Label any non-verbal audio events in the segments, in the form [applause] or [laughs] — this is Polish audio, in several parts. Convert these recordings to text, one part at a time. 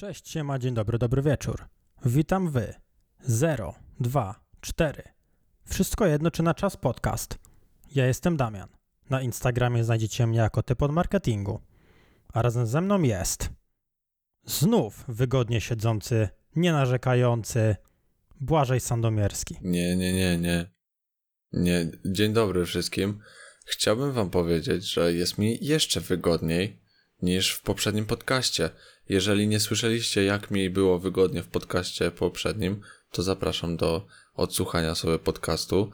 Cześć, siema, dzień dobry, dobry wieczór. Witam wy. 0, 2, 4. Wszystko jedno czy na czas podcast. Ja jestem Damian. Na Instagramie znajdziecie mnie jako typ od marketingu. A razem ze mną jest znów wygodnie siedzący, nienarzekający Błażej Sandomierski. Nie, nie, nie, nie. Nie, dzień dobry wszystkim. Chciałbym wam powiedzieć, że jest mi jeszcze wygodniej niż w poprzednim podcaście. Jeżeli nie słyszeliście, jak mi było wygodnie w podcaście poprzednim, to zapraszam do odsłuchania sobie podcastu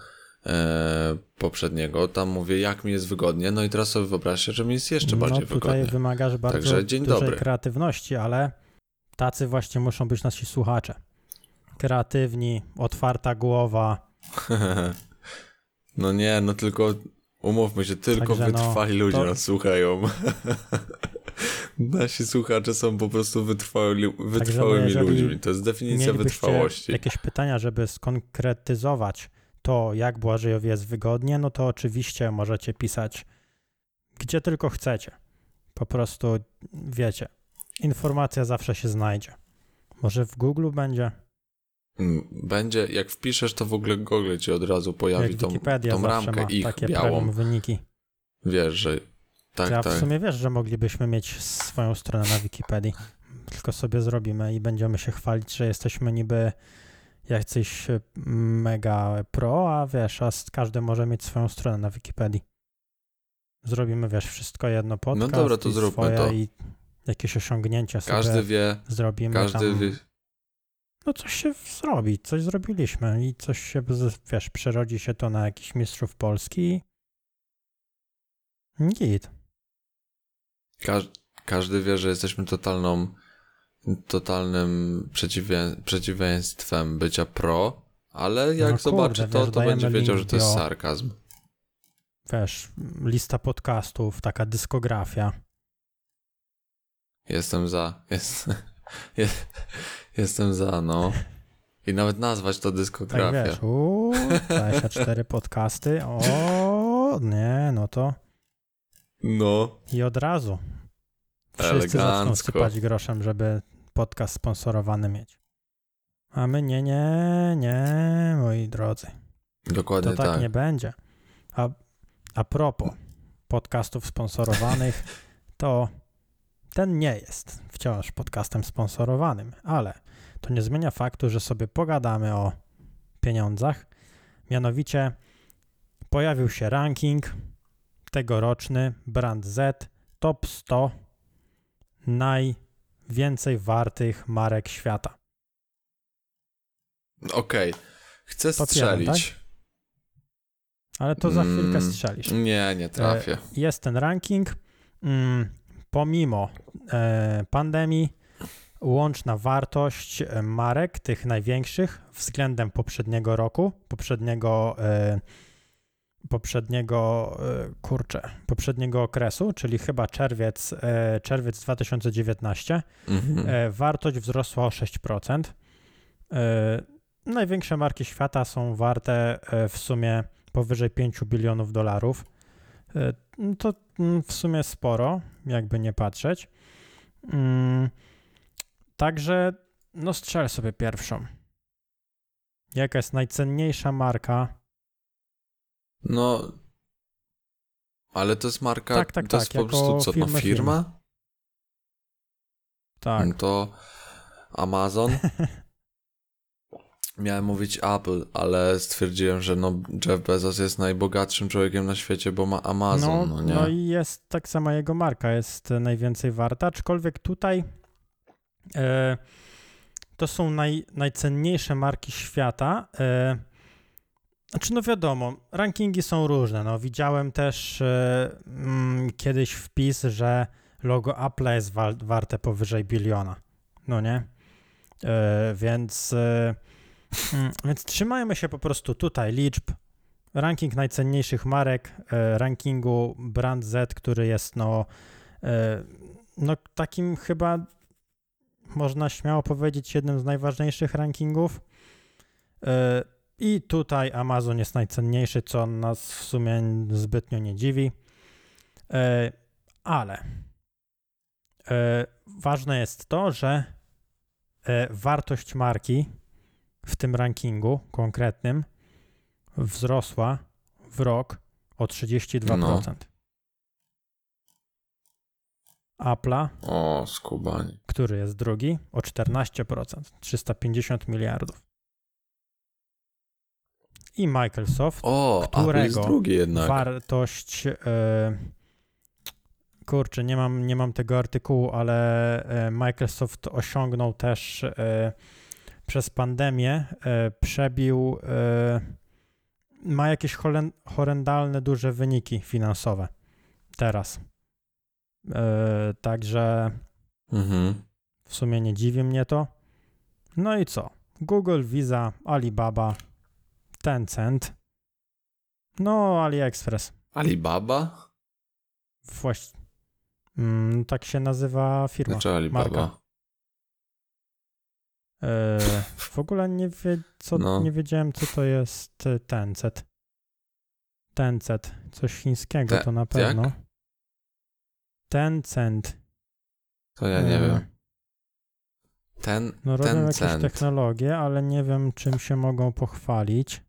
e, poprzedniego. Tam mówię, jak mi jest wygodnie. No i teraz sobie wyobraźcie, że mi jest jeszcze bardziej no, tutaj wygodnie. wymagasz bardzo Także dzień dużej dobry. kreatywności, ale tacy właśnie muszą być nasi słuchacze. Kreatywni, otwarta głowa. [laughs] no nie, no tylko umówmy się, tylko Także no, wytrwali ludzie to- nas słuchają. [laughs] [laughs] Nasi słuchacze są po prostu wytrwały, wytrwałymi no, jeżeli ludźmi. To jest definicja wytrwałości. jakieś pytania, żeby skonkretyzować to, jak Błażejowi jest wygodnie, no to oczywiście możecie pisać gdzie tylko chcecie. Po prostu wiecie, informacja zawsze się znajdzie. Może w Google będzie, Mm, Będzie, jak wpiszesz, to w ogóle Google ci od razu pojawi jak tą, tą ramkę ich takie białą. wyniki. Wiesz, że tak, ja w tak. sumie wiesz, że moglibyśmy mieć swoją stronę na Wikipedii. Tylko sobie zrobimy i będziemy się chwalić, że jesteśmy niby jacyś e, mega pro, a wiesz, a każdy może mieć swoją stronę na Wikipedii. Zrobimy, wiesz, wszystko jedno podcast No dobra, to i zróbmy swoje to. i jakieś osiągnięcia Każdy sobie wie, zrobimy każdy tam. wie. No coś się zrobi, coś zrobiliśmy i coś się, wiesz, przerodzi się to na jakichś mistrzów Polski git. Każ, każdy wie, że jesteśmy totalną, totalnym przeciwien, przeciwieństwem bycia pro, ale jak No zobaczy kurde, to, wiesz, to będzie wiedział, że to jest sarkazm. wiesz, lista podcastów, taka dyskografia. Jestem za. Jest, [laughs] jest, jestem za, no. I nawet nazwać to Tak dyskografia. wiesz, uuu, 24 podcasty, o nie, no to No. i od razu. Wszyscy zaczną Elegancko. sypać groszem, żeby podcast sponsorowany mieć. A my nie, nie, nie, moi drodzy. Dokładnie To tak, tak. nie będzie. A, a propos podcastów sponsorowanych, [laughs] to ten nie jest wciąż podcastem sponsorowanym, ale to nie zmienia faktu, że sobie pogadamy o pieniądzach. Mianowicie pojawił się ranking tegoroczny Brand Z Top 100 najwięcej wartych marek świata. Okej. Chcę Top jeden, strzelić. Ale to za chwilkę Mm, strzelisz. Nie, nie trafię. jest ten ranking. Mm, pomimo e, pandemii, łączna wartość e, marek, tych największych względem poprzedniego roku, poprzedniego, e, poprzedniego e, kurczę, poprzedniego okresu, czyli chyba czerwiec, e, czerwiec 2019, Mhm. e, wartość wzrosła o 6%. E, największe marki świata są warte w sumie powyżej 5 bilionów dolarów. To mm, w sumie sporo, jakby nie patrzeć. Mm, Także, no strzel sobie pierwszą. Jaka jest najcenniejsza marka? No. Ale to jest marka. Tak, tak, to jest tak, po prostu co? firmy, no, firma? Tak. No To Amazon. [laughs] Miałem mówić Apple, ale stwierdziłem, że no Jeff Bezos jest najbogatszym człowiekiem na świecie, bo ma Amazon, no, no, nie? no i jest tak sama jego marka, jest najwięcej warta, aczkolwiek tutaj e, to są naj, najcenniejsze marki świata. E, znaczy, no wiadomo, rankingi są różne. No, widziałem też mm, kiedyś wpis, że logo Apple'a jest wa- warte powyżej biliona. No nie? E, więc, mm, [laughs] więc trzymajmy się po prostu tutaj liczb. Ranking najcenniejszych marek, rankingu Brand Z, który jest no, no takim chyba można śmiało powiedzieć jednym z najważniejszych rankingów. I tutaj Amazon jest najcenniejszy, co nas w sumie zbytnio nie dziwi. E, Ale e, ważne jest to, że e, wartość marki w tym rankingu konkretnym wzrosła w rok o 32%. No. Apple'a, O, skubani. który jest drugi, o 14%, 350 miliardów. I Microsoft, O, Którego wartość. E, kurczę, nie mam, nie mam tego artykułu, ale e, Microsoft osiągnął też e, przez pandemię, przebił, ma jakieś horrendalne duże wyniki finansowe teraz. Także Mhm. w sumie nie dziwi mnie to. No i co? Google, Visa, Alibaba, Tencent, no AliExpress. Alibaba? Właś... Mm, tak się nazywa firma. Znaczy Alibaba. marka. E, w ogóle nie, wie, co, No. nie wiedziałem, co to jest e, Tencent. Tencent. Coś chińskiego Te- to na jak? pewno. Tencent. To ja nie E, wiem. Ten, No robią ten jakieś technologie, ale nie wiem, czym się mogą pochwalić.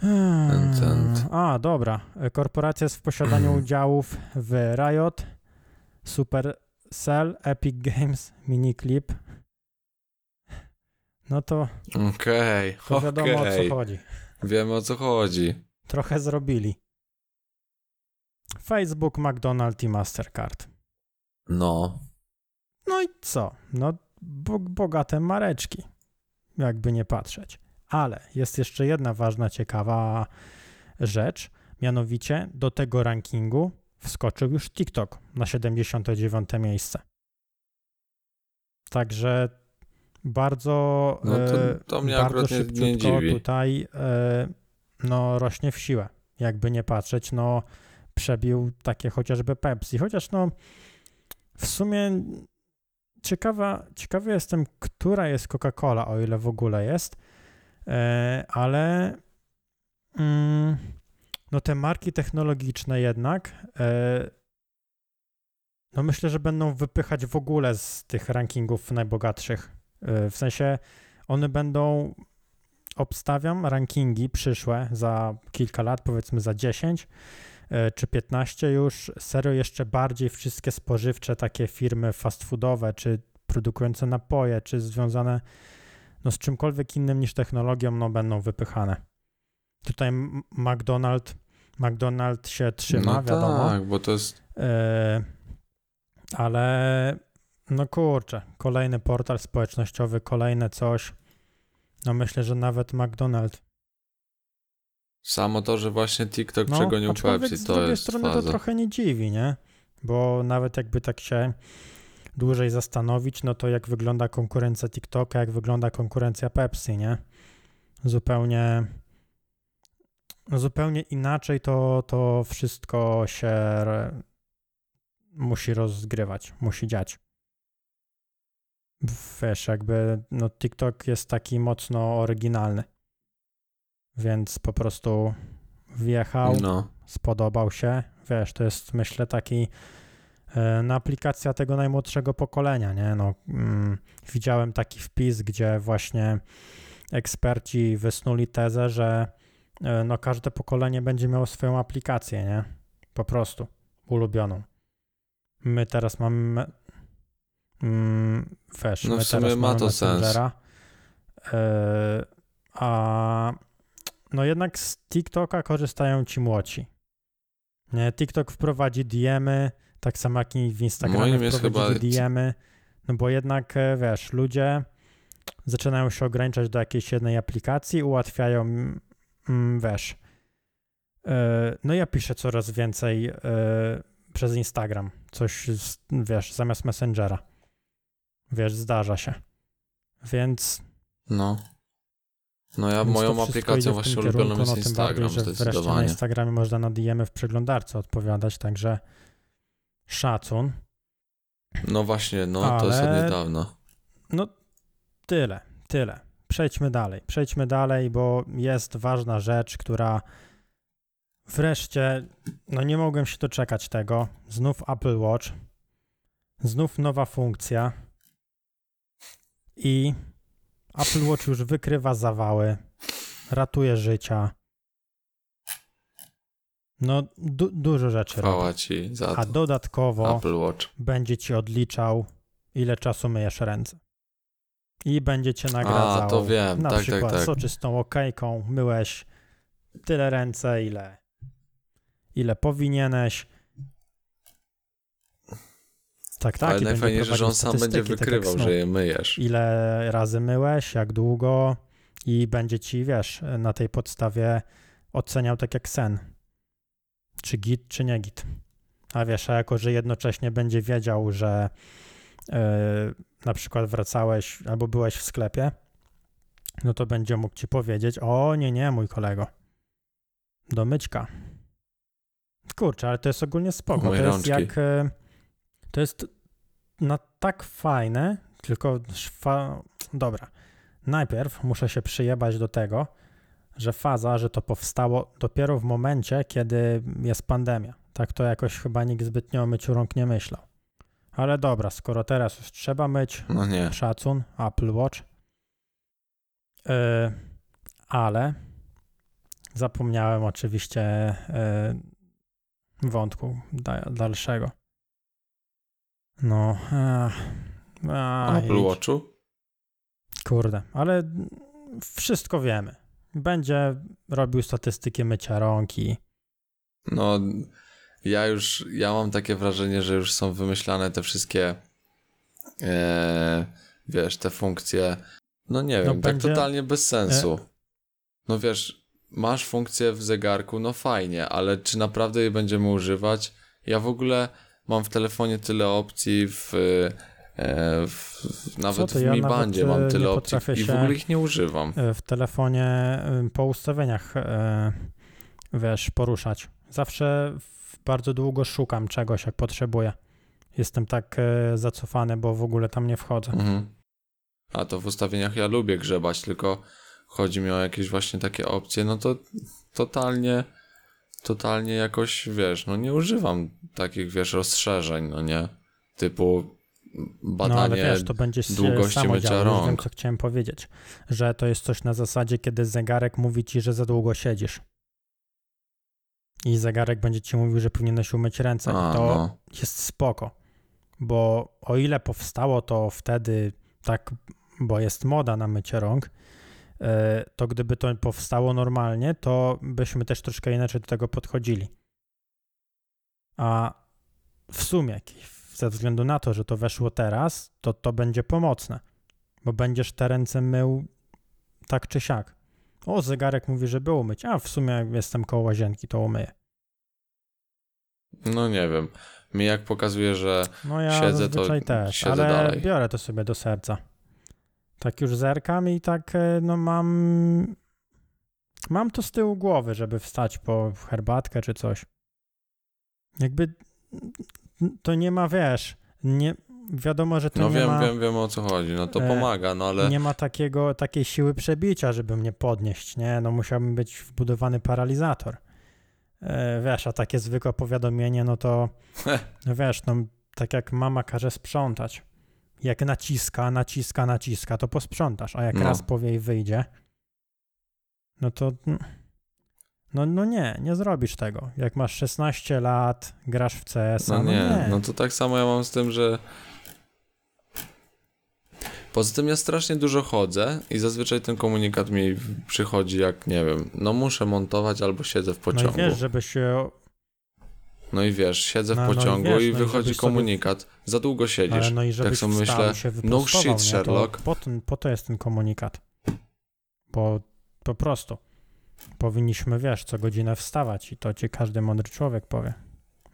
Tencent. A, dobra. Korporacja jest w posiadaniu [clears throat] udziałów w Riot, Supercell, Epic Games, Miniclip. No to, Okej, to wiadomo o okej. co chodzi. Wiemy o co chodzi. Trochę zrobili. Facebook, McDonald's i Mastercard. No. No i co? No, bo, bogate mareczki, jakby nie patrzeć. Ale jest jeszcze jedna ważna, ciekawa rzecz, mianowicie do tego rankingu wskoczył już TikTok na 79 miejsce. Także bardzo, No to- e, to mnie bardzo szybciutko tutaj e, no, rośnie w siłę. Jakby nie patrzeć, no przebił takie chociażby Pepsi. Chociaż no w sumie ciekawa, ciekawy jestem, która jest Coca-Cola, o ile w ogóle jest, ale mm, no te marki technologiczne jednak e, no myślę, że będą wypychać w ogóle z tych rankingów najbogatszych. E, w sensie one będą, obstawiam, rankingi przyszłe za kilka lat, powiedzmy za 10 e, czy 15 już, serio jeszcze bardziej wszystkie spożywcze, takie firmy fast foodowe, czy produkujące napoje, czy związane no, z czymkolwiek innym niż technologią, no będą wypychane. Tutaj M- McDonald's, McDonald's się trzyma, no wiadomo, tak, bo to jest... e, ale no kurczę, kolejny portal społecznościowy, kolejne coś. No myślę, że nawet McDonald's. Samo to, że właśnie TikTok No, przegonił Pepsi, z to drugiej jest strony faza. to trochę nie dziwi, nie? Bo nawet jakby tak się dłużej zastanowić, no to jak wygląda konkurencja TikToka, jak wygląda konkurencja Pepsi, nie? Zupełnie zupełnie inaczej to, to wszystko się musi rozgrywać, musi dziać. Wiesz, jakby no TikTok jest taki mocno oryginalny. Więc po prostu wjechał, No. spodobał się. Wiesz, to jest myślę taki no, aplikacja tego najmłodszego pokolenia, nie? No, mm, widziałem taki wpis, gdzie właśnie eksperci wysnuli tezę, że e, no, każde pokolenie będzie miało swoją aplikację, nie? Po prostu ulubioną. My teraz mamy mm, wiesz, No my teraz ma to sens. E, a no jednak z TikToka korzystają ci młodsi. Nie, TikTok wprowadzi DM-y, tak samo jak i w Instagramie Moim jest chyba- DM-y, no bo jednak, e, wiesz, ludzie zaczynają się ograniczać do jakiejś jednej aplikacji, ułatwiają, mm, wiesz, e, no ja piszę coraz więcej e, przez Instagram, coś, z, wiesz, zamiast Messengera. Wiesz, zdarza się. Więc No. No ja moją aplikacją właśnie ulubioną kierunku, jest no, tym bardziej, Instagram, że wreszcie na zdecydowanie. Instagramie można na DM w przeglądarce odpowiadać, także szacun. No właśnie, no to jest od Ale- niedawna. No tyle, tyle. Przejdźmy dalej, przejdźmy dalej, bo jest ważna rzecz, która wreszcie, no nie mogłem się doczekać tego. Znów Apple Watch, znów nowa funkcja. i Apple Watch już wykrywa zawały, ratuje życia. No, du dużo rzeczy robi. Chwała ci za A to. dodatkowo Apple Watch. będzie ci odliczał, ile czasu myjesz ręce. I będzie cię nagradzał. A, to wiem. Na tak, przykład tak, tak. soczystą okejką myłeś tyle ręce, ile, ile powinieneś. Tak, tak. Ale najfajniejsze, że on sam będzie tak wykrywał, Snoop. że je myjesz. Ile razy myłeś, jak długo i będzie ci, wiesz, na tej podstawie oceniał tak jak sen. Czy git, czy nie git. A wiesz, a jako, że jednocześnie będzie wiedział, że yy, na przykład wracałeś albo byłeś w sklepie, no to będzie mógł ci powiedzieć, o nie, nie, mój kolego, do myćka. Kurczę, ale to jest ogólnie spoko. Umyj To jest rączki. jak, yy, to jest na tak fajne, tylko szwa... dobra. Najpierw muszę się przyjebać do tego, że faza, że to powstało dopiero w momencie, kiedy jest pandemia. Tak to jakoś chyba nikt zbytnio o myciu rąk nie myślał. Ale dobra, skoro teraz już trzeba myć, No nie. szacun, Apple Watch. Yy, ale zapomniałem oczywiście yy, wątku da, dalszego. No. A, a, Apple. Watchu? Kurde, ale wszystko wiemy. Będzie robił statystyki mycia rąk i No, ja już, ja mam takie wrażenie, że już są wymyślane te wszystkie, e, wiesz, te funkcje, no nie wiem, tak będzie- totalnie bez sensu. No wiesz, masz funkcję w zegarku, no fajnie, ale czy naprawdę jej będziemy używać? Ja w ogóle mam w telefonie tyle opcji, w, e, w, w nawet to w ja Mi nawet, Bandzie e, mam tyle opcji i w ogóle ich nie używam. e, w telefonie po ustawieniach e, wiesz, poruszać. Zawsze bardzo długo szukam czegoś, jak potrzebuję. Jestem tak e, zacofany, bo w ogóle tam nie wchodzę. Mhm. A to w ustawieniach ja lubię grzebać, tylko chodzi mi o jakieś właśnie takie opcje, no to totalnie, totalnie jakoś, wiesz, no nie używam takich, wiesz, rozszerzeń, no nie? Typu badanie No ale wiesz, to będzie długości działo. Już wiem, rąk. co chciałem powiedzieć. Że to jest coś na zasadzie, kiedy zegarek mówi ci, że za długo siedzisz. I zegarek będzie ci mówił, że powinieneś umyć ręce. A, to no. jest spoko. Bo o ile powstało to wtedy tak, bo jest moda na mycie rąk, e, to gdyby to powstało normalnie, to byśmy też troszkę inaczej do tego podchodzili. A w sumie, ze względu na to, że to weszło teraz, to to będzie pomocne, bo będziesz te ręce mył tak czy siak. O, zegarek mówi, że było myć, a w sumie jestem koło łazienki, to umyję. no nie wiem. Mi jak pokazuje, że No ja Siedzę, to też, siedzę ale dalej. biorę to sobie do serca. Tak już zerkam i tak, e, no mam... Mam to z tyłu głowy, żeby wstać po herbatkę czy coś. Jakby to nie ma, wiesz, nie, wiadomo, że to no nie wiem, ma... wiem, wiem o co chodzi, no to e, pomaga, no ale Nie ma takiego, takiej siły przebicia, żeby mnie podnieść, nie? No musiałbym być wbudowany paralizator. E, wiesz, a takie zwykłe powiadomienie, no to no wiesz, no tak jak mama każe sprzątać. Jak naciska, naciska, naciska, to posprzątasz, a jak No. raz powie i wyjdzie, no to no, no nie, nie zrobisz tego. Jak masz 16 lat, grasz w CS, No no nie, nie. no to tak samo ja mam z tym, że. Poza tym ja strasznie dużo chodzę i zazwyczaj ten komunikat mi przychodzi jak, nie wiem, no muszę montować albo siedzę w no i pociągu. wiesz, żeby się No i wiesz, siedzę No, w no i pociągu wiesz, i no i wychodzi żebyś sobie- komunikat, za długo siedzisz. Ale no i żebyś sobie wstał myślę, no shit, nie? Sherlock. To po, po to jest ten komunikat. Bo po prostu powinniśmy, wiesz, co godzinę wstawać i to ci każdy mądry człowiek powie.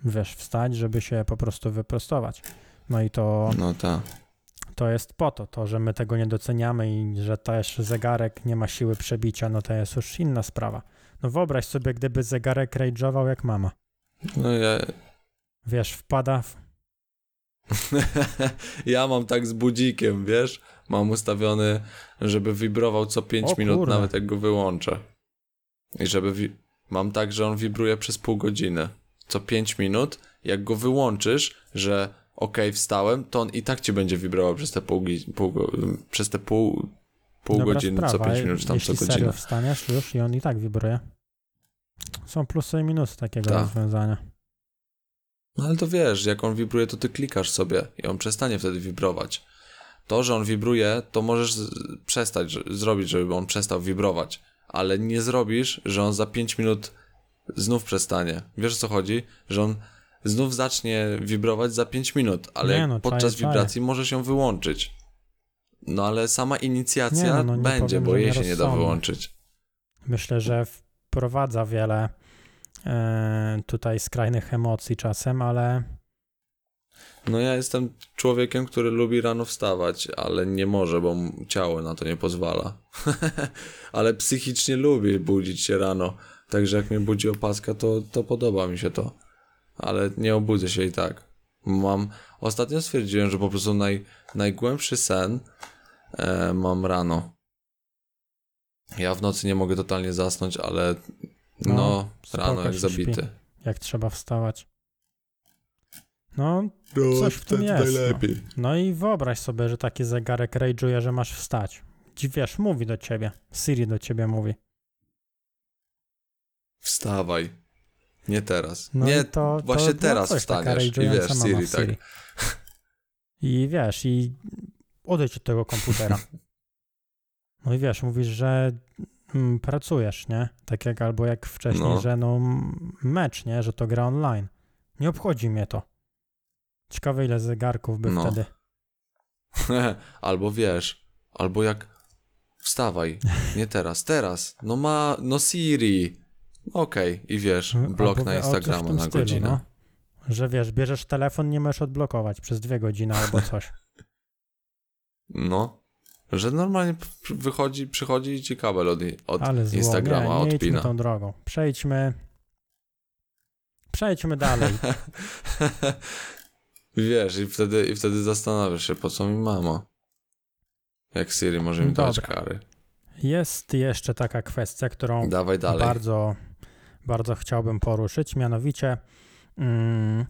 Wiesz, wstać, żeby się po prostu wyprostować. No i to, No tak. to jest po to, to, że my tego nie doceniamy i że też zegarek nie ma siły przebicia, no to jest już inna sprawa. No wyobraź sobie, gdyby zegarek rage'ował jak mama. No ja, Wiesz, wpada w, [laughs] ja mam tak z budzikiem, wiesz? Mam ustawiony, żeby wibrował co 5 O minut, kurde. nawet jak go wyłączę. I żeby. Wi- mam tak, że on wibruje przez pół godziny. Co 5 minut, jak go wyłączysz, że ok, wstałem, to on i tak ci będzie wibrował przez te pół, pół przez te pół, pół Dobra godziny, sprawa. co 5 minut, czy tam co Jeśli godzinę. serio wstaniesz już i on i tak wibruje. Są plusy i minusy takiego Tak. rozwiązania. No ale to wiesz, jak on wibruje, to ty klikasz sobie i on przestanie wtedy wibrować. To, że on wibruje, to możesz przestać że- zrobić, żeby on przestał wibrować, ale nie zrobisz, że on za 5 minut znów przestanie. Wiesz o co chodzi? Że on znów zacznie wibrować za 5 minut, ale no, podczas wibracji możesz ją wyłączyć. No ale sama inicjacja Nie no, no będzie, powiem, bo jej się nie da wyłączyć. Myślę, że wprowadza wiele e, tutaj skrajnych emocji czasem, ale No ja jestem człowiekiem, który lubi rano wstawać, ale nie może, bo ciało na to nie pozwala. [laughs] ale psychicznie lubię budzić się rano. Także jak mnie budzi opaska, to, to podoba mi się to. Ale nie obudzę się i tak. Mam. Ostatnio stwierdziłem, że po prostu naj, najgłębszy sen e, mam rano. Ja w nocy nie mogę totalnie zasnąć, ale no, No, rano jak zabity. jak trzeba wstawać. No, No, Coś w tym wtedy jest, no. najlepiej. no i wyobraź sobie, że taki zegarek rage'uje, że masz wstać. Wiesz, mówi do ciebie. Siri do ciebie mówi. Wstawaj. Nie teraz. No nie, to, właśnie to teraz no wstaniesz i wiesz, Siri, tak. I wiesz, i odejdź od tego komputera. [laughs] No i wiesz, mówisz, że mm, pracujesz, nie? Tak jak albo jak wcześniej, No. że no mecz, nie? Że to gra online. Nie obchodzi mnie to. Ciekawe ile zegarków by No. wtedy. [laughs] albo wiesz, albo jak wstawaj, nie teraz, teraz. No ma, no Siri. Okej, i wiesz, blok Albo na Instagrama na stylu, godzinę. No. Że wiesz, bierzesz telefon, nie możesz odblokować przez dwie godziny albo [laughs] coś. No. Że normalnie wychodzi, przychodzi i ci kabel od, od Ale zło. Instagrama nie, nie idźmy odpina. tą drogą. Przejdźmy. Przejdźmy dalej. [laughs] Wiesz, i wtedy, i wtedy zastanawiasz się, po co mi mama. Jak Siri może mi dać Dobra. kary. Jest jeszcze taka kwestia, którą Dawaj dalej. bardzo, bardzo chciałbym poruszyć. Mianowicie mm,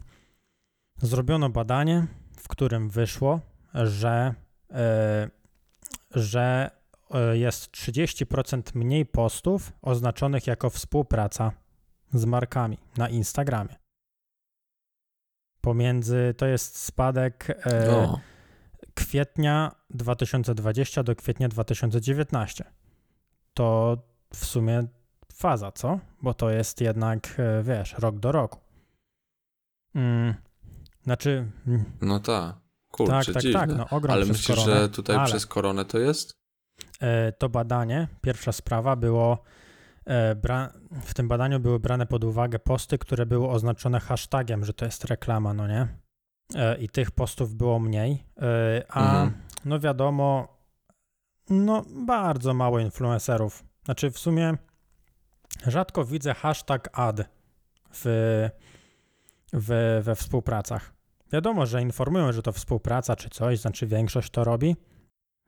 zrobiono badanie, w którym wyszło, że, e, że e, jest 30% mniej postów oznaczonych jako współpraca z markami na Instagramie. Pomiędzy to jest spadek e, kwietnia 2020 do kwietnia 2019. To w sumie faza, co? Bo to jest jednak, e, wiesz, rok do roku. Mm, znaczy, mm, No tak. Kurczę, tak, tak, dziwne. tak, no ogrom Ale myślisz, koronę, że tutaj ale, przez koronę to jest? e, to badanie, pierwsza sprawa było, w tym badaniu były brane pod uwagę posty, które były oznaczone hashtagiem, że to jest reklama, no nie? E, I tych postów było mniej, e, a Mhm. no wiadomo, no bardzo mało influencerów. Znaczy w sumie rzadko widzę hashtag ad w, w, we współpracach. Wiadomo, że informują, że to współpraca czy coś, znaczy większość to robi,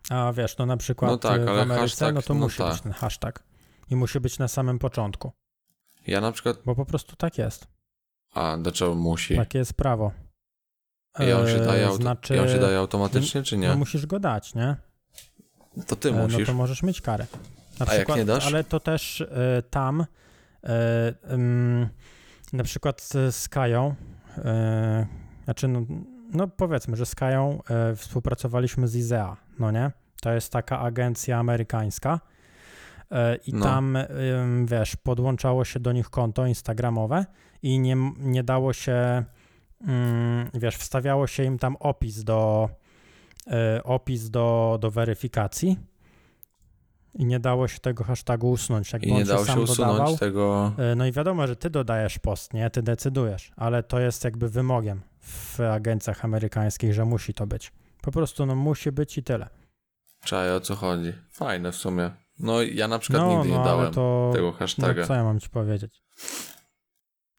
a wiesz, no na przykład No tak, w Ameryce, hashtag- no to no musi tak. być ten hashtag i musi być na samym początku, Ja na przykład... bo po prostu tak jest. A, dlaczego musi? Takie jest prawo. I on się E, daje, auto... znaczy, I on się daje automatycznie, czy No nie? musisz go dać, nie? To ty E, No musisz. to możesz mieć karę. Na A jak przykład, nie dasz? Ale to też e, tam e, ym, na przykład z, Kają, znaczy no, no powiedzmy, że z Kają współpracowaliśmy z IZEA, no nie? To jest taka agencja amerykańska i No. tam, wiesz, podłączało się do nich konto instagramowe i nie, nie dało się, wiesz, wstawiało się im tam opis do, e, opis do, do weryfikacji i nie dało się tego hashtagu usunąć. Jakby I nie dało się sam usunąć dodawał, tego... e, No i wiadomo, że ty dodajesz post, nie? Ty decydujesz, ale to jest jakby wymogiem w agencjach amerykańskich, że musi to być. Po prostu no musi być i tyle. Czaję, o co chodzi. Fajne w sumie. No ja na przykład No, nigdy no nie dałem to... tego No hashtaga. co ja mam ci powiedzieć?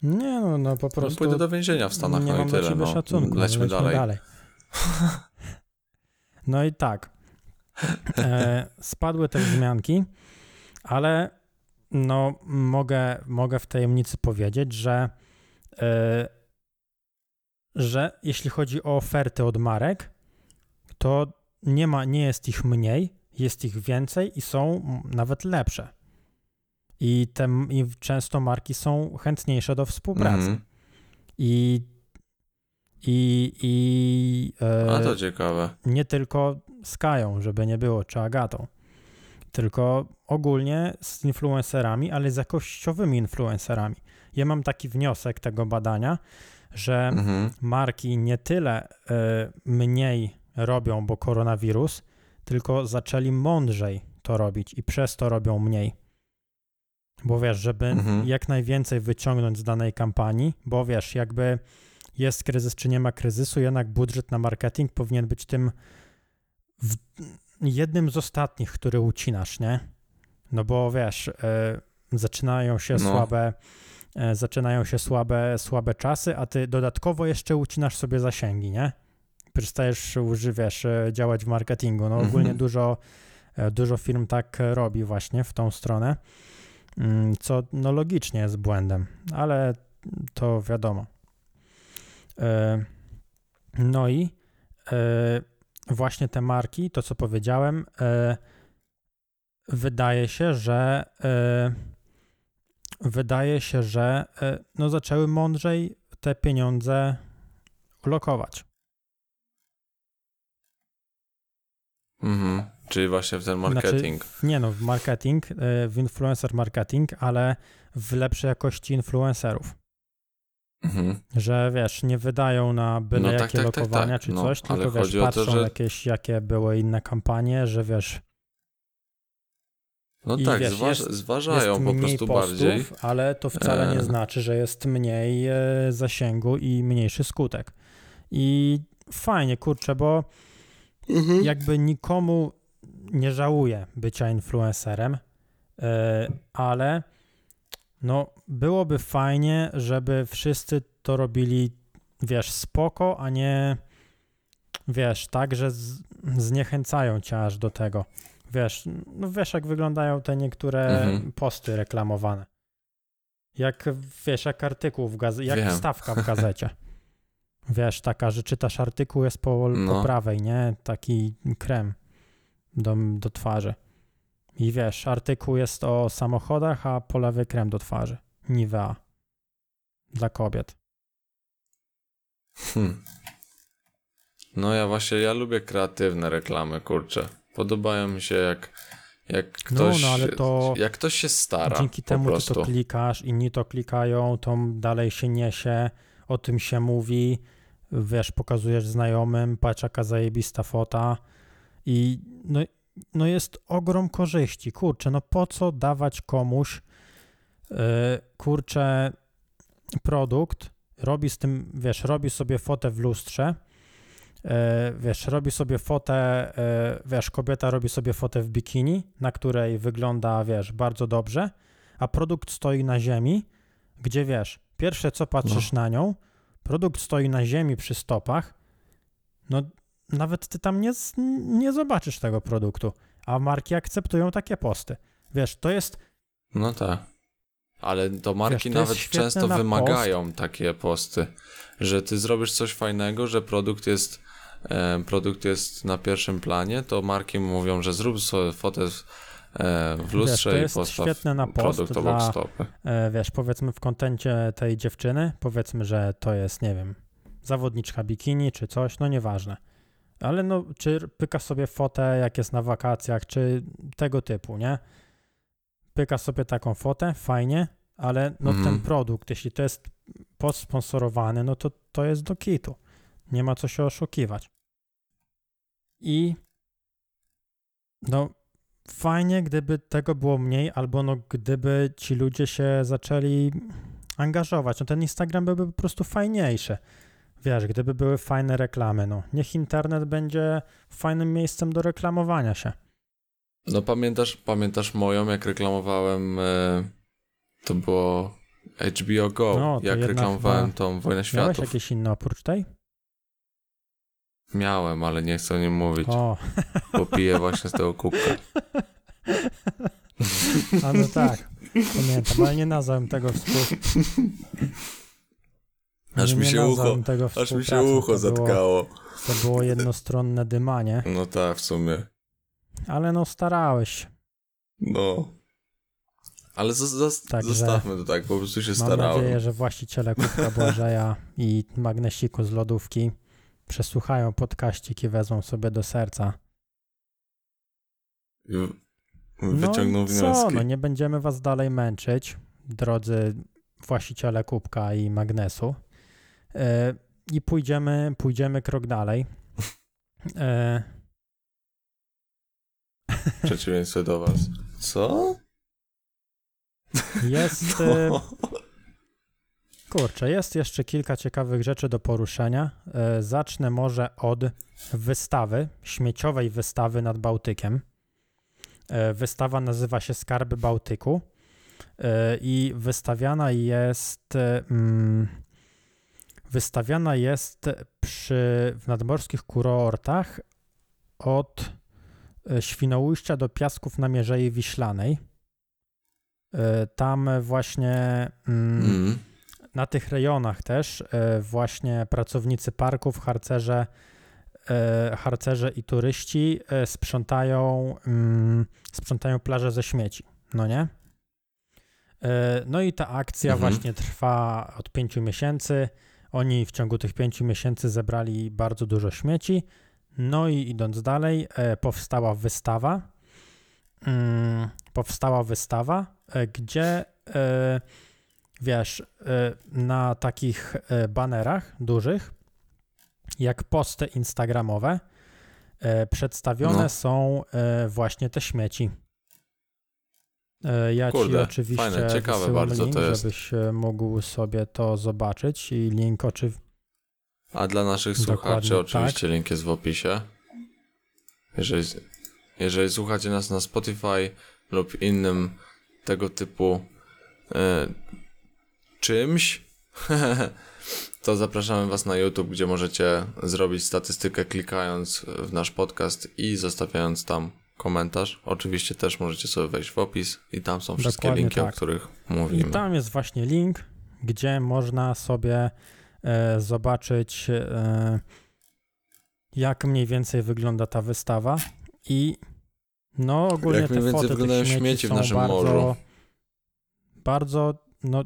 Nie no, no po No, prostu... pójdę do więzienia w Stanach, nie no mam i tyle. No. szacunku. ale Lećmy dalej. [laughs] No i tak. E, spadły te wzmianki, ale no mogę, mogę w tajemnicy powiedzieć, że, e, że jeśli chodzi o oferty od marek, to nie ma, nie jest ich mniej, jest ich więcej i są nawet lepsze. I, te, i często marki są chętniejsze do współpracy. Mhm. I, i, i e, A to ciekawe. nie tylko z Kają, żeby nie było, czy Agatą, tylko ogólnie z influencerami, ale z jakościowymi influencerami. Ja mam taki wniosek tego badania, że Mhm. marki nie tyle e, mniej robią, bo koronawirus, tylko zaczęli mądrzej to robić i przez to robią mniej. Bo wiesz, żeby Mhm. jak najwięcej wyciągnąć z danej kampanii, bo wiesz, jakby jest kryzys czy nie ma kryzysu, jednak budżet na marketing powinien być tym jednym z ostatnich, który ucinasz, nie? No bo wiesz, e, zaczynają się No. słabe e, zaczynają się słabe, słabe czasy, a ty dodatkowo jeszcze ucinasz sobie zasięgi, nie? Przestajesz używiasz e, działać w marketingu. No Mhm. ogólnie dużo, e, dużo firm tak e, robi właśnie w tą stronę, mm, co no logicznie jest błędem, ale to wiadomo. No i właśnie te marki, to co powiedziałem, wydaje się, że wydaje się, że no zaczęły mądrzej te pieniądze lokować. Mhm. Czyli właśnie w ten marketing. Znaczy, nie no, w marketing, e, w influencer marketing, ale w lepszej jakości influencerów. Mhm. Że wiesz, nie wydają na byle No tak, jakie tak, tak, lokowania tak. czy No, coś, tylko wiesz, o to, patrzą że- jakieś, jakie były inne kampanie, że wiesz, No I tak, wiesz, zważ, jest- zważają jest po mniej prostu postów, bardziej. ale to wcale nie E. znaczy, że jest mniej e, zasięgu i mniejszy skutek. I fajnie, kurczę, bo Mhm. jakby nikomu nie żałuję bycia influencerem, e, ale no byłoby fajnie, żeby wszyscy to robili, wiesz, spoko, a nie wiesz, tak, że z, zniechęcają cię aż do tego. Wiesz, no wiesz, jak wyglądają te niektóre Mhm. posty reklamowane. Jak, wiesz, jak artykuł w gazecie, jak Wiem. wstawka w gazecie. [laughs] Wiesz, taka, że czytasz artykuł, jest po, po No. prawej, nie? Taki krem do, do twarzy. I wiesz, artykuł jest o samochodach, a po lewej krem do twarzy. Nivea. Dla kobiet. Hmm. No ja właśnie, ja lubię kreatywne reklamy, kurczę. Podobają mi się jak, jak No, ktoś, no, ale to jak ktoś się stara Dzięki po temu ty to klikasz, inni to klikają, to dalej się niesie, o tym się mówi, wiesz, pokazujesz znajomym, patrz jaka zajebista fota i no, no jest ogrom korzyści. Kurczę, no po co dawać komuś, yy, kurczę, produkt, robi z tym, wiesz, robi sobie fotę w lustrze, yy, wiesz, robi sobie fotę, yy, wiesz, kobieta robi sobie fotę w bikini, na której wygląda, wiesz, bardzo dobrze, a produkt stoi na ziemi, gdzie, wiesz, pierwsze co patrzysz na nią, produkt stoi na ziemi przy stopach, no nawet ty tam nie, nie zobaczysz tego produktu, a marki akceptują takie posty. Wiesz, to jest, No tak. Ale to marki Wiesz, nawet często na wymagają takie posty, że ty zrobisz coś fajnego, że produkt jest, e, produkt jest na pierwszym planie, to marki mówią, że zrób sobie fotę w, e, w lustrze to i jest postaw świetne na post produkt dla- stopy. e, wiesz, powiedzmy w kontencie tej dziewczyny, powiedzmy, że to jest, nie wiem, zawodniczka bikini czy coś, no nieważne. Ale no, czy pyka sobie fotę, jak jest na wakacjach, czy tego typu, nie? Pyka sobie taką fotę, fajnie, ale no Mhm. ten produkt, jeśli to jest podsponsorowany, no to to jest do kitu. Nie ma co się oszukiwać. I no fajnie, gdyby tego było mniej, albo no gdyby ci ludzie się zaczęli angażować. No ten Instagram byłby po prostu fajniejszy. Wiesz, gdyby były fajne reklamy, no. Niech internet będzie fajnym miejscem do reklamowania się. No pamiętasz, pamiętasz moją, jak reklamowałem, e, to było HBO Go, No, jak reklamowałem chyba tą Wojnę Miałeś Światów. jakieś inne oprócz tej? Miałem, ale nie chcę o nim mówić, O, bo piję właśnie z tego kubka. a no tak, pamiętam, ale nie nazwałem tego w sposób. Aż mi się ucho, aż mi się ucho to było- zatkało. To było jednostronne dymanie, No tak, w sumie. ale no starałeś się. No. Ale zos- zos- Także zostawmy to tak, po prostu się Mam starałem. nadzieję, że właściciele Kubka Błażeja i Magnesiku z lodówki przesłuchają podkaścik i wezmą sobie do serca. Wyciągną no, wnioski. Co? No nie będziemy was dalej męczyć, drodzy właściciele Kubka i Magnesu. E, I pójdziemy, pójdziemy krok dalej. E, W przeciwieństwie do was. Co? jest, [laughs] e, No. Kurczę, jest jeszcze kilka ciekawych rzeczy do poruszenia. E, zacznę może od wystawy, śmieciowej wystawy nad Bałtykiem. E, Wystawa nazywa się Skarby Bałtyku e, i wystawiana jest mm, wystawiana jest przy w nadmorskich kurortach od Świnoujścia do Piasków na Mierzei Wiślanej. Tam właśnie mm, Mm. Na tych rejonach też e, właśnie pracownicy parków, harcerze, e, harcerze i turyści e, sprzątają, mm, sprzątają plaże ze śmieci, no nie? No i ta akcja Mhm. właśnie trwa od pięciu miesięcy. Oni w ciągu tych pięciu miesięcy zebrali bardzo dużo śmieci. No i idąc dalej, powstała wystawa. Mm, Powstała wystawa, gdzie wiesz, y, na takich y, banerach dużych, jak posty instagramowe, y, przedstawione No. są właśnie te śmieci. Ja ci Kurde, oczywiście fajne, ciekawe bardzo link, to jest. żebyś mógł sobie to zobaczyć i link oczywiście A dla naszych Dokładnie słuchaczy tak. oczywiście link jest w opisie. Jeżeli, jeżeli słuchacie nas na Spotify lub innym tego typu czymś, [laughs] to zapraszamy Was na YouTube, gdzie możecie zrobić statystykę klikając w nasz podcast i zostawiając tam komentarz. Oczywiście też możecie sobie wejść w opis i tam są wszystkie Dokładnie linki, o tak. których I mówimy. tam jest właśnie link, gdzie można sobie e, zobaczyć, e, jak mniej więcej wygląda ta wystawa i no ogólnie Jak te mniej więcej foty wyglądają śmieci śmieci w są naszym bardzo, morzu. Bardzo, no,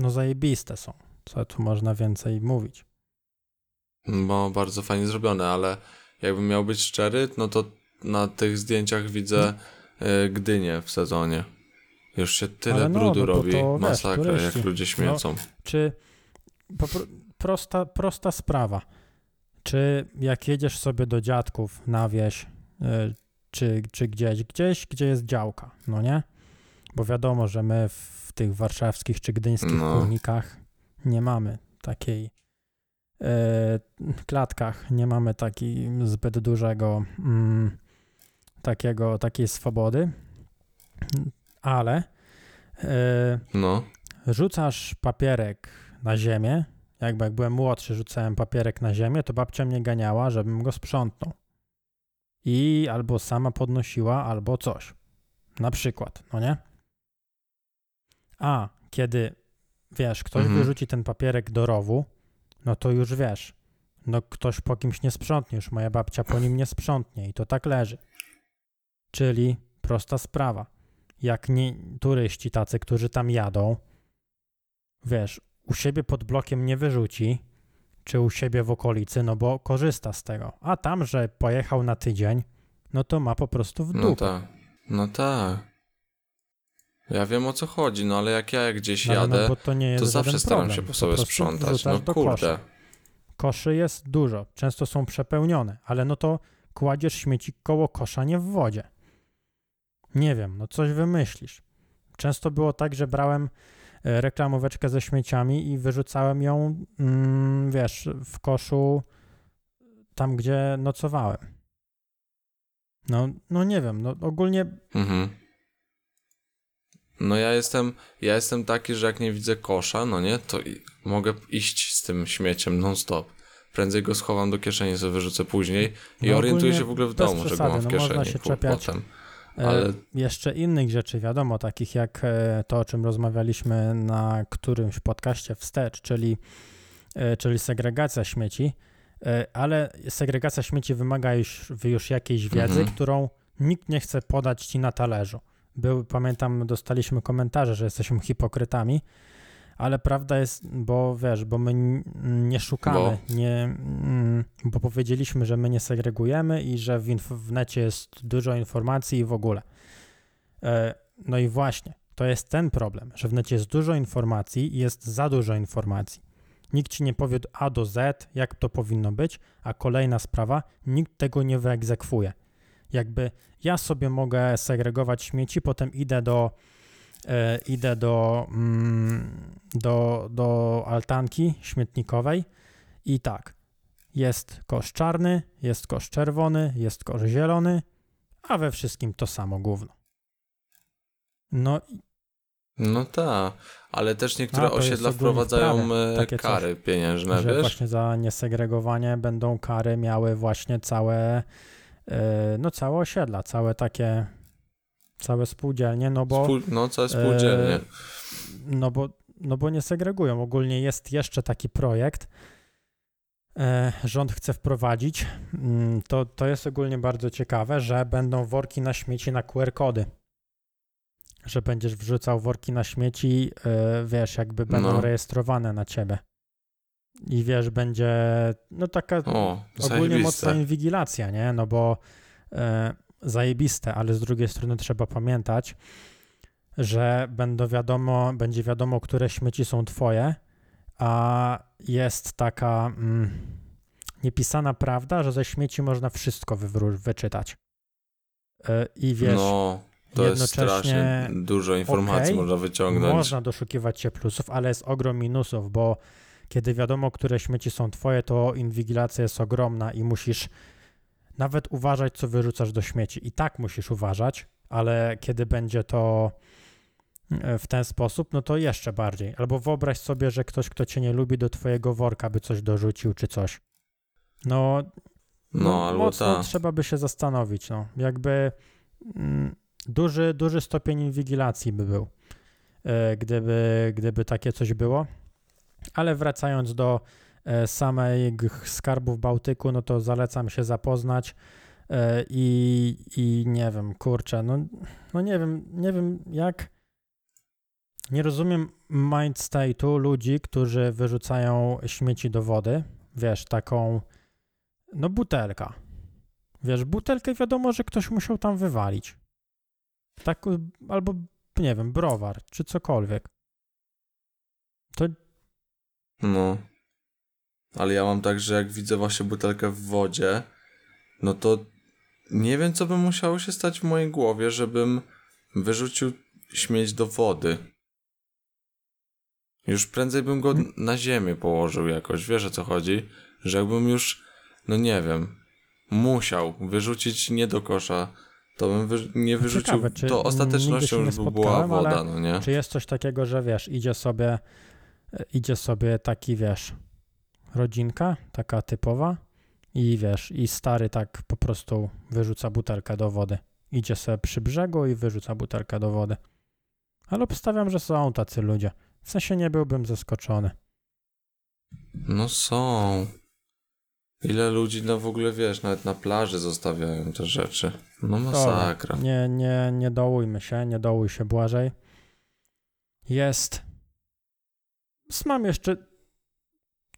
no zajebiste są. Co tu można więcej mówić? Bo bardzo fajnie zrobione, ale jakbym miał być szczery, no to na tych zdjęciach widzę y, Gdynię w sezonie. Już się tyle no, brudu no robi, to masakra. No, jak ludzie śmiecą. Czy po, pro- prosta, prosta sprawa. Czy jak jedziesz sobie do dziadków na wieś, y, czy, czy gdzieś, gdzieś, gdzie jest działka, no nie? Bo wiadomo, że my w tych warszawskich czy gdyńskich No. kurnikach nie mamy takiej e, klatkach, nie mamy takiej zbyt dużego mm, takiego, takiej swobody, ale e, No, rzucasz papierek na ziemię, jakby jak byłem młodszy, rzucałem papierek na ziemię, to babcia mnie ganiała, żebym go sprzątnął. I albo sama podnosiła, albo coś. Na przykład, no nie? A kiedy, wiesz, ktoś Mhm. wyrzuci ten papierek do rowu, no to już wiesz, no ktoś po kimś nie sprzątnie, już moja babcia po nim nie sprzątnie i to tak leży. Czyli prosta sprawa. Jak nie turyści tacy, którzy tam jadą, wiesz, u siebie pod blokiem nie wyrzuci, czy u siebie w okolicy, no bo korzysta z tego. A tam, że pojechał na tydzień, no to ma po prostu w no dupę. tak. No tak. Ja wiem o co chodzi, no ale jak ja gdzieś No, ale jadę, no, to to zawsze staram problem. się po Po sobie prostu sprzątać. No kurde. kosza. Koszy jest dużo, często są przepełnione, ale no to kładziesz śmieci koło kosza, nie w wodzie. Nie wiem, no coś wymyślisz. Często było tak, że brałem e, reklamóweczkę ze śmieciami i wyrzucałem ją, mm, wiesz, w koszu tam, gdzie nocowałem. No, no nie wiem, no ogólnie Mhm. No ja jestem, ja jestem taki, że jak nie widzę kosza, no nie, to mogę iść z tym śmieciem non stop. Prędzej go schowam do kieszeni, sobie wyrzucę później i No orientuję się w ogóle w domu, że go przesady, mam w no kieszeni można się czepiać potem. E, Ale- Jeszcze innych rzeczy, wiadomo, takich jak e, to, o czym rozmawialiśmy na którymś podcaście wstecz, czyli e, czyli segregacja śmieci, ale segregacja śmieci wymaga już, już jakiejś wiedzy, Mhm. którą nikt nie chce podać ci na talerzu. Był, pamiętam, dostaliśmy komentarze, że jesteśmy hipokrytami, ale prawda jest, bo wiesz, bo my nie szukamy, Bo? nie, mm, bo powiedzieliśmy, że my nie segregujemy i że w, inf- w necie jest dużo informacji i w ogóle. E, No i właśnie, to jest ten problem, że w necie jest dużo informacji i jest za dużo informacji. Nikt ci nie powie A do Z, jak to powinno być, a kolejna sprawa, nikt tego nie wyegzekwuje. Jakby ja sobie mogę segregować śmieci, potem idę do, e, idę do, mm, do, do altanki śmietnikowej i tak, jest kosz czarny, jest kosz czerwony, jest kosz zielony, a we wszystkim to samo gówno. No No tak, ale też niektóre A, osiedla wprowadzają e, takie coś, kary pieniężne, że wiesz? właśnie za niesegregowanie będą kary miały właśnie całe, no całe osiedla, całe takie, całe spółdzielnie, no bo, Spół... No, całe spółdzielnie. e, no bo, no bo nie segregują. Ogólnie jest jeszcze taki projekt, e, rząd chce wprowadzić, mm, to, to jest ogólnie bardzo ciekawe, że będą worki na śmieci na QR-kody. Że będziesz wrzucał worki na śmieci, e, wiesz, jakby będą No. rejestrowane na ciebie. I wiesz, będzie no taka O, ogólnie mocna zajebiste. inwigilacja, nie? No bo e, zajebiste, ale z drugiej strony trzeba pamiętać, że będą wiadomo, będzie wiadomo, które śmieci są twoje, a jest taka mm, niepisana prawda, że ze śmieci można wszystko wywró- wyczytać. E, I wiesz, No, to jest jednocześnie strasznie dużo informacji okej, można wyciągnąć. można doszukiwać się plusów, ale jest ogrom minusów, bo kiedy wiadomo, które śmieci są twoje, to inwigilacja jest ogromna i musisz nawet uważać, co wyrzucasz do śmieci. I tak musisz uważać, ale kiedy będzie to e, w ten sposób, no to jeszcze bardziej. Albo wyobraź sobie, że ktoś, kto cię nie lubi, do twojego worka by coś dorzucił czy coś. No, No, albo mocno ta. trzeba by się zastanowić, no. Jakby mm, duży, duży stopień inwigilacji by był, e, gdyby, gdyby takie coś było. Ale wracając do e, samych skarbów Bałtyku, no to zalecam się zapoznać e, i, i nie wiem, kurczę, no, no nie wiem, nie wiem jak, nie rozumiem mind state'u ludzi, którzy wyrzucają śmieci do wody, wiesz, taką, no butelka. Wiesz, butelkę wiadomo, że ktoś musiał tam wywalić. Tak, albo nie wiem, browar, czy cokolwiek. To No. Ale ja mam tak, że jak widzę właśnie butelkę w wodzie, no to nie wiem, co by musiało się stać w mojej głowie, żebym wyrzucił śmieć do wody. Już prędzej bym go na ziemię położył jakoś, wiesz o co chodzi? Że jakbym już, no nie wiem, musiał wyrzucić nie do kosza, to bym wy- nie wyrzucił, ciekawe, to ostatecznością już by była woda, no nie? Czy jest coś takiego, że wiesz, idzie sobie, idzie sobie taki, wiesz, rodzinka, taka typowa i wiesz, i stary tak po prostu wyrzuca butelkę do wody. Idzie sobie przy brzegu i wyrzuca butelkę do wody. Ale obstawiam, że są tacy ludzie. W sensie nie byłbym zaskoczony. No są. Ile ludzi no w ogóle wiesz, nawet na plaży zostawiają te rzeczy. No masakra. Nie, nie, nie dołujmy się, nie dołuj się Błażej. Jest. Mam jeszcze.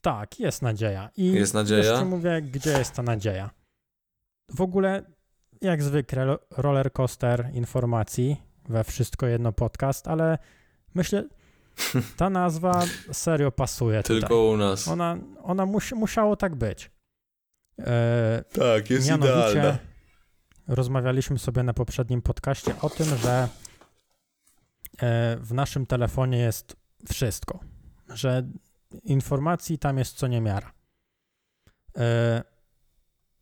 Tak, jest nadzieja. I Jest nadzieja? Jeszcze mówię, gdzie jest ta nadzieja. W ogóle, jak zwykle, ro- roller coaster informacji we wszystko jedno podcast, ale myślę, [laughs] ta nazwa serio pasuje tutaj. Tylko u nas. Ona, ona musi, musiało tak być. E, Tak, jest Mianowicie rozmawialiśmy sobie na poprzednim podcaście o tym, że e, w naszym telefonie jest wszystko, że informacji tam jest co niemiara. E,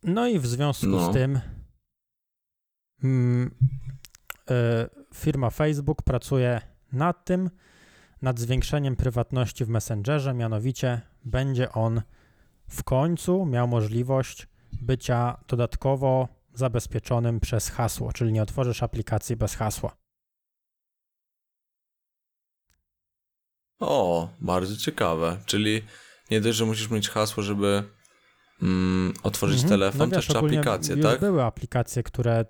No i w związku No. z tym mm, e, firma Facebook pracuje nad tym, nad zwiększeniem prywatności w Messengerze, mianowicie będzie on w końcu miał możliwość bycia dodatkowo zabezpieczonym przez hasło, czyli nie otworzysz aplikacji bez hasła. O, bardzo ciekawe. Czyli nie dość, że musisz mieć hasło, żeby mm, otworzyć Mhm. telefon, no też wiesz, ogólnie aplikację, tak? były aplikacje, które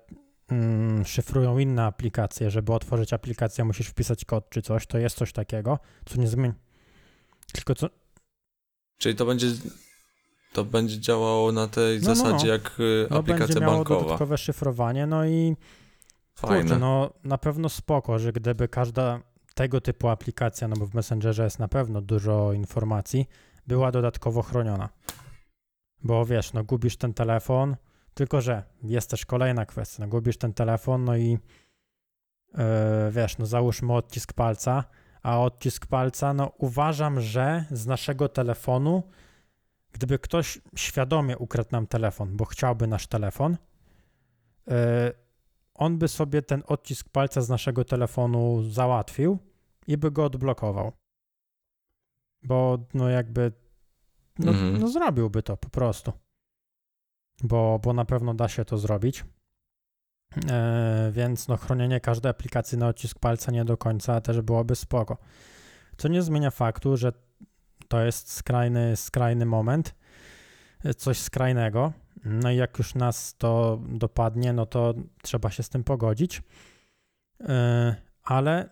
mm, szyfrują inne aplikacje. Żeby otworzyć aplikację, musisz wpisać kod czy coś. To jest coś takiego, co nie zmieni. Tylko co. Czyli to będzie to będzie działało na tej No, no, zasadzie no. jak y, No, aplikacja będzie miało bankowa. dodatkowe szyfrowanie, no i Fajne. kurczę, no na pewno spoko, że gdyby każda tego typu aplikacja, no bo w Messengerze jest na pewno dużo informacji, była dodatkowo chroniona. Bo wiesz, no gubisz ten telefon, tylko że jest też kolejna kwestia, no gubisz ten telefon, no i yy, wiesz, no załóżmy odcisk palca, a odcisk palca, no uważam, że z naszego telefonu, gdyby ktoś świadomie ukradł nam telefon, bo chciałby nasz telefon, yy, on by sobie ten odcisk palca z naszego telefonu załatwił i by go odblokował. Bo no jakby no, Mhm. no zrobiłby to po prostu. Bo, bo na pewno da się to zrobić. E, więc no chronienie każdej aplikacji na odcisk palca nie do końca też byłoby spoko. Co nie zmienia faktu, że to jest skrajny, skrajny moment, e, coś skrajnego. No i jak już nas to dopadnie, no to trzeba się z tym pogodzić. E, ale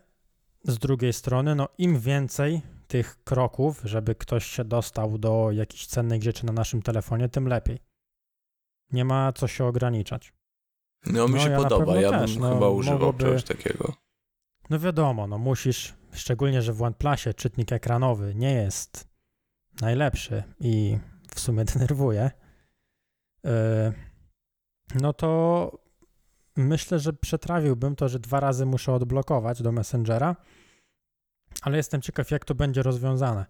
z drugiej strony, no im więcej tych kroków, żeby ktoś się dostał do jakiejś cennej rzeczy na naszym telefonie, tym lepiej. Nie ma co się ograniczać. No mi No, się ja podoba, ja też, bym no, chyba używał mogłoby- czegoś takiego. No wiadomo, no musisz, szczególnie, że w OnePlusie czytnik ekranowy nie jest najlepszy i w sumie [laughs] denerwuje, no to myślę, że przetrawiłbym to, że dwa razy muszę odblokować do Messengera, ale jestem ciekaw, jak to będzie rozwiązane.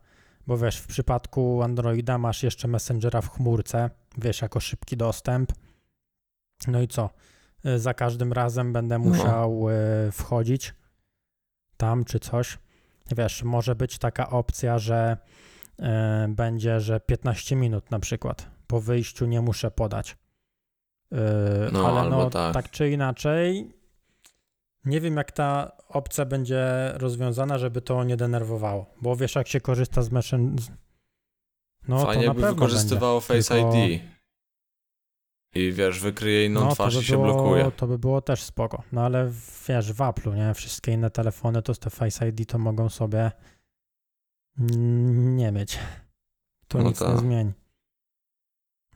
Bo wiesz, w przypadku Androida masz jeszcze Messengera w chmurce, wiesz, jako szybki dostęp. No i co? Y, Za każdym razem będę No. musiał y, wchodzić tam czy coś. Wiesz, może być taka opcja, że będzie, że 15 minut na przykład po wyjściu nie muszę podać. Y, No, ale no, tak. tak czy inaczej, nie wiem, jak ta opcja będzie rozwiązana, żeby to nie denerwowało. Bo wiesz, jak się korzysta z Messen... No, Fajnie to na pewno wykorzystywało będzie. Face Tylko- ID. I wiesz, wykryje inną no, twarz to i by się było, blokuje. To by było też spoko. No ale wiesz, w Apple'u, nie? Wszystkie inne telefony to z te Face ID to mogą sobie nie mieć. To No nic nie tak. zmieni.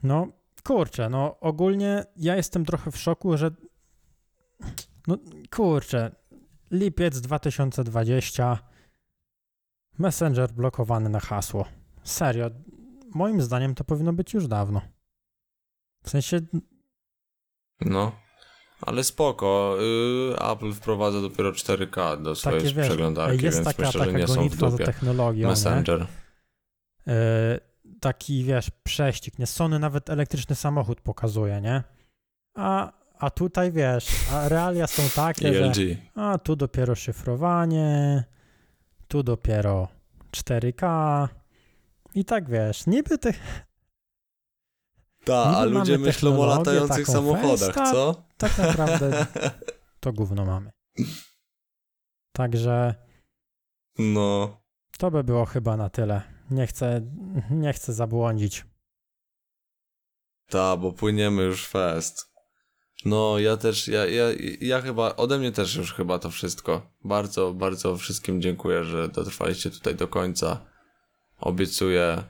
No, kurczę, no ogólnie ja jestem trochę w szoku, że no kurczę, lipiec 2020 Messenger blokowany na hasło. Serio, moim zdaniem to powinno być już dawno. W sensie, No. Ale spoko, y, Apple wprowadza dopiero 4K do swojej takie wiesz, przeglądarki, jest więc taka, myślę, że taka nie są w gonitwa za dupie. technologią, Messenger. nie? E, taki, wiesz, prześcig, nie? Sony nawet elektryczny samochód pokazuje, nie? A, a tutaj, wiesz, a realia są takie, że a tu dopiero szyfrowanie, tu dopiero 4K i tak, wiesz, niby tych, Ta, a ludzie myślą o latających samochodach, co? tak naprawdę to gówno mamy. Także No. to by było chyba na tyle. Nie chcę, nie chcę zabłądzić. Ta, bo płyniemy już fest. No, ja też, ja, ja, ja chyba, ode mnie też już chyba to wszystko. Bardzo, bardzo wszystkim dziękuję, że dotrwaliście tutaj do końca. Obiecuję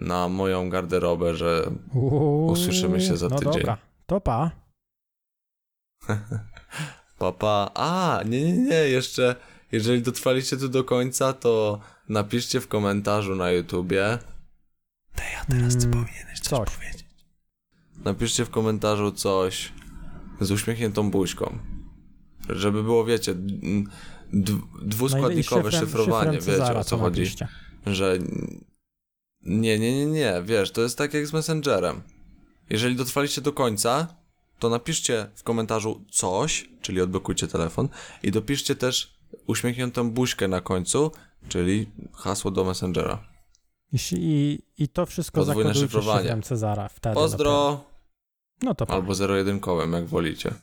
na moją garderobę, że Usłyszymy się za no tydzień. Dobra, to pa. [laughs] papa, a, nie, nie, nie, jeszcze, jeżeli dotrwaliście tu do końca, to napiszcie w komentarzu na YouTubie. Te ja teraz ty Mm, powinieneś coś powiedzieć. Napiszcie w komentarzu coś z uśmiechniętą buźką. Żeby było, wiecie, d- d- dwuskładnikowe No szefem- szyfrowanie, wiecie Cezara o co chodzi. napiszcie. Że nie, nie, nie, nie, wiesz, to jest tak jak z Messengerem. Jeżeli dotrwaliście do końca, to napiszcie w komentarzu coś, czyli odblokujcie telefon i dopiszcie też uśmiechniętą buźkę na końcu, czyli hasło do Messengera. I, I, to wszystko Podwójne szyfrowanie. szyfrem Cezara. Wtedy dopiero. Pozdro! No to. Albo zero-jedynkowym, jak wolicie.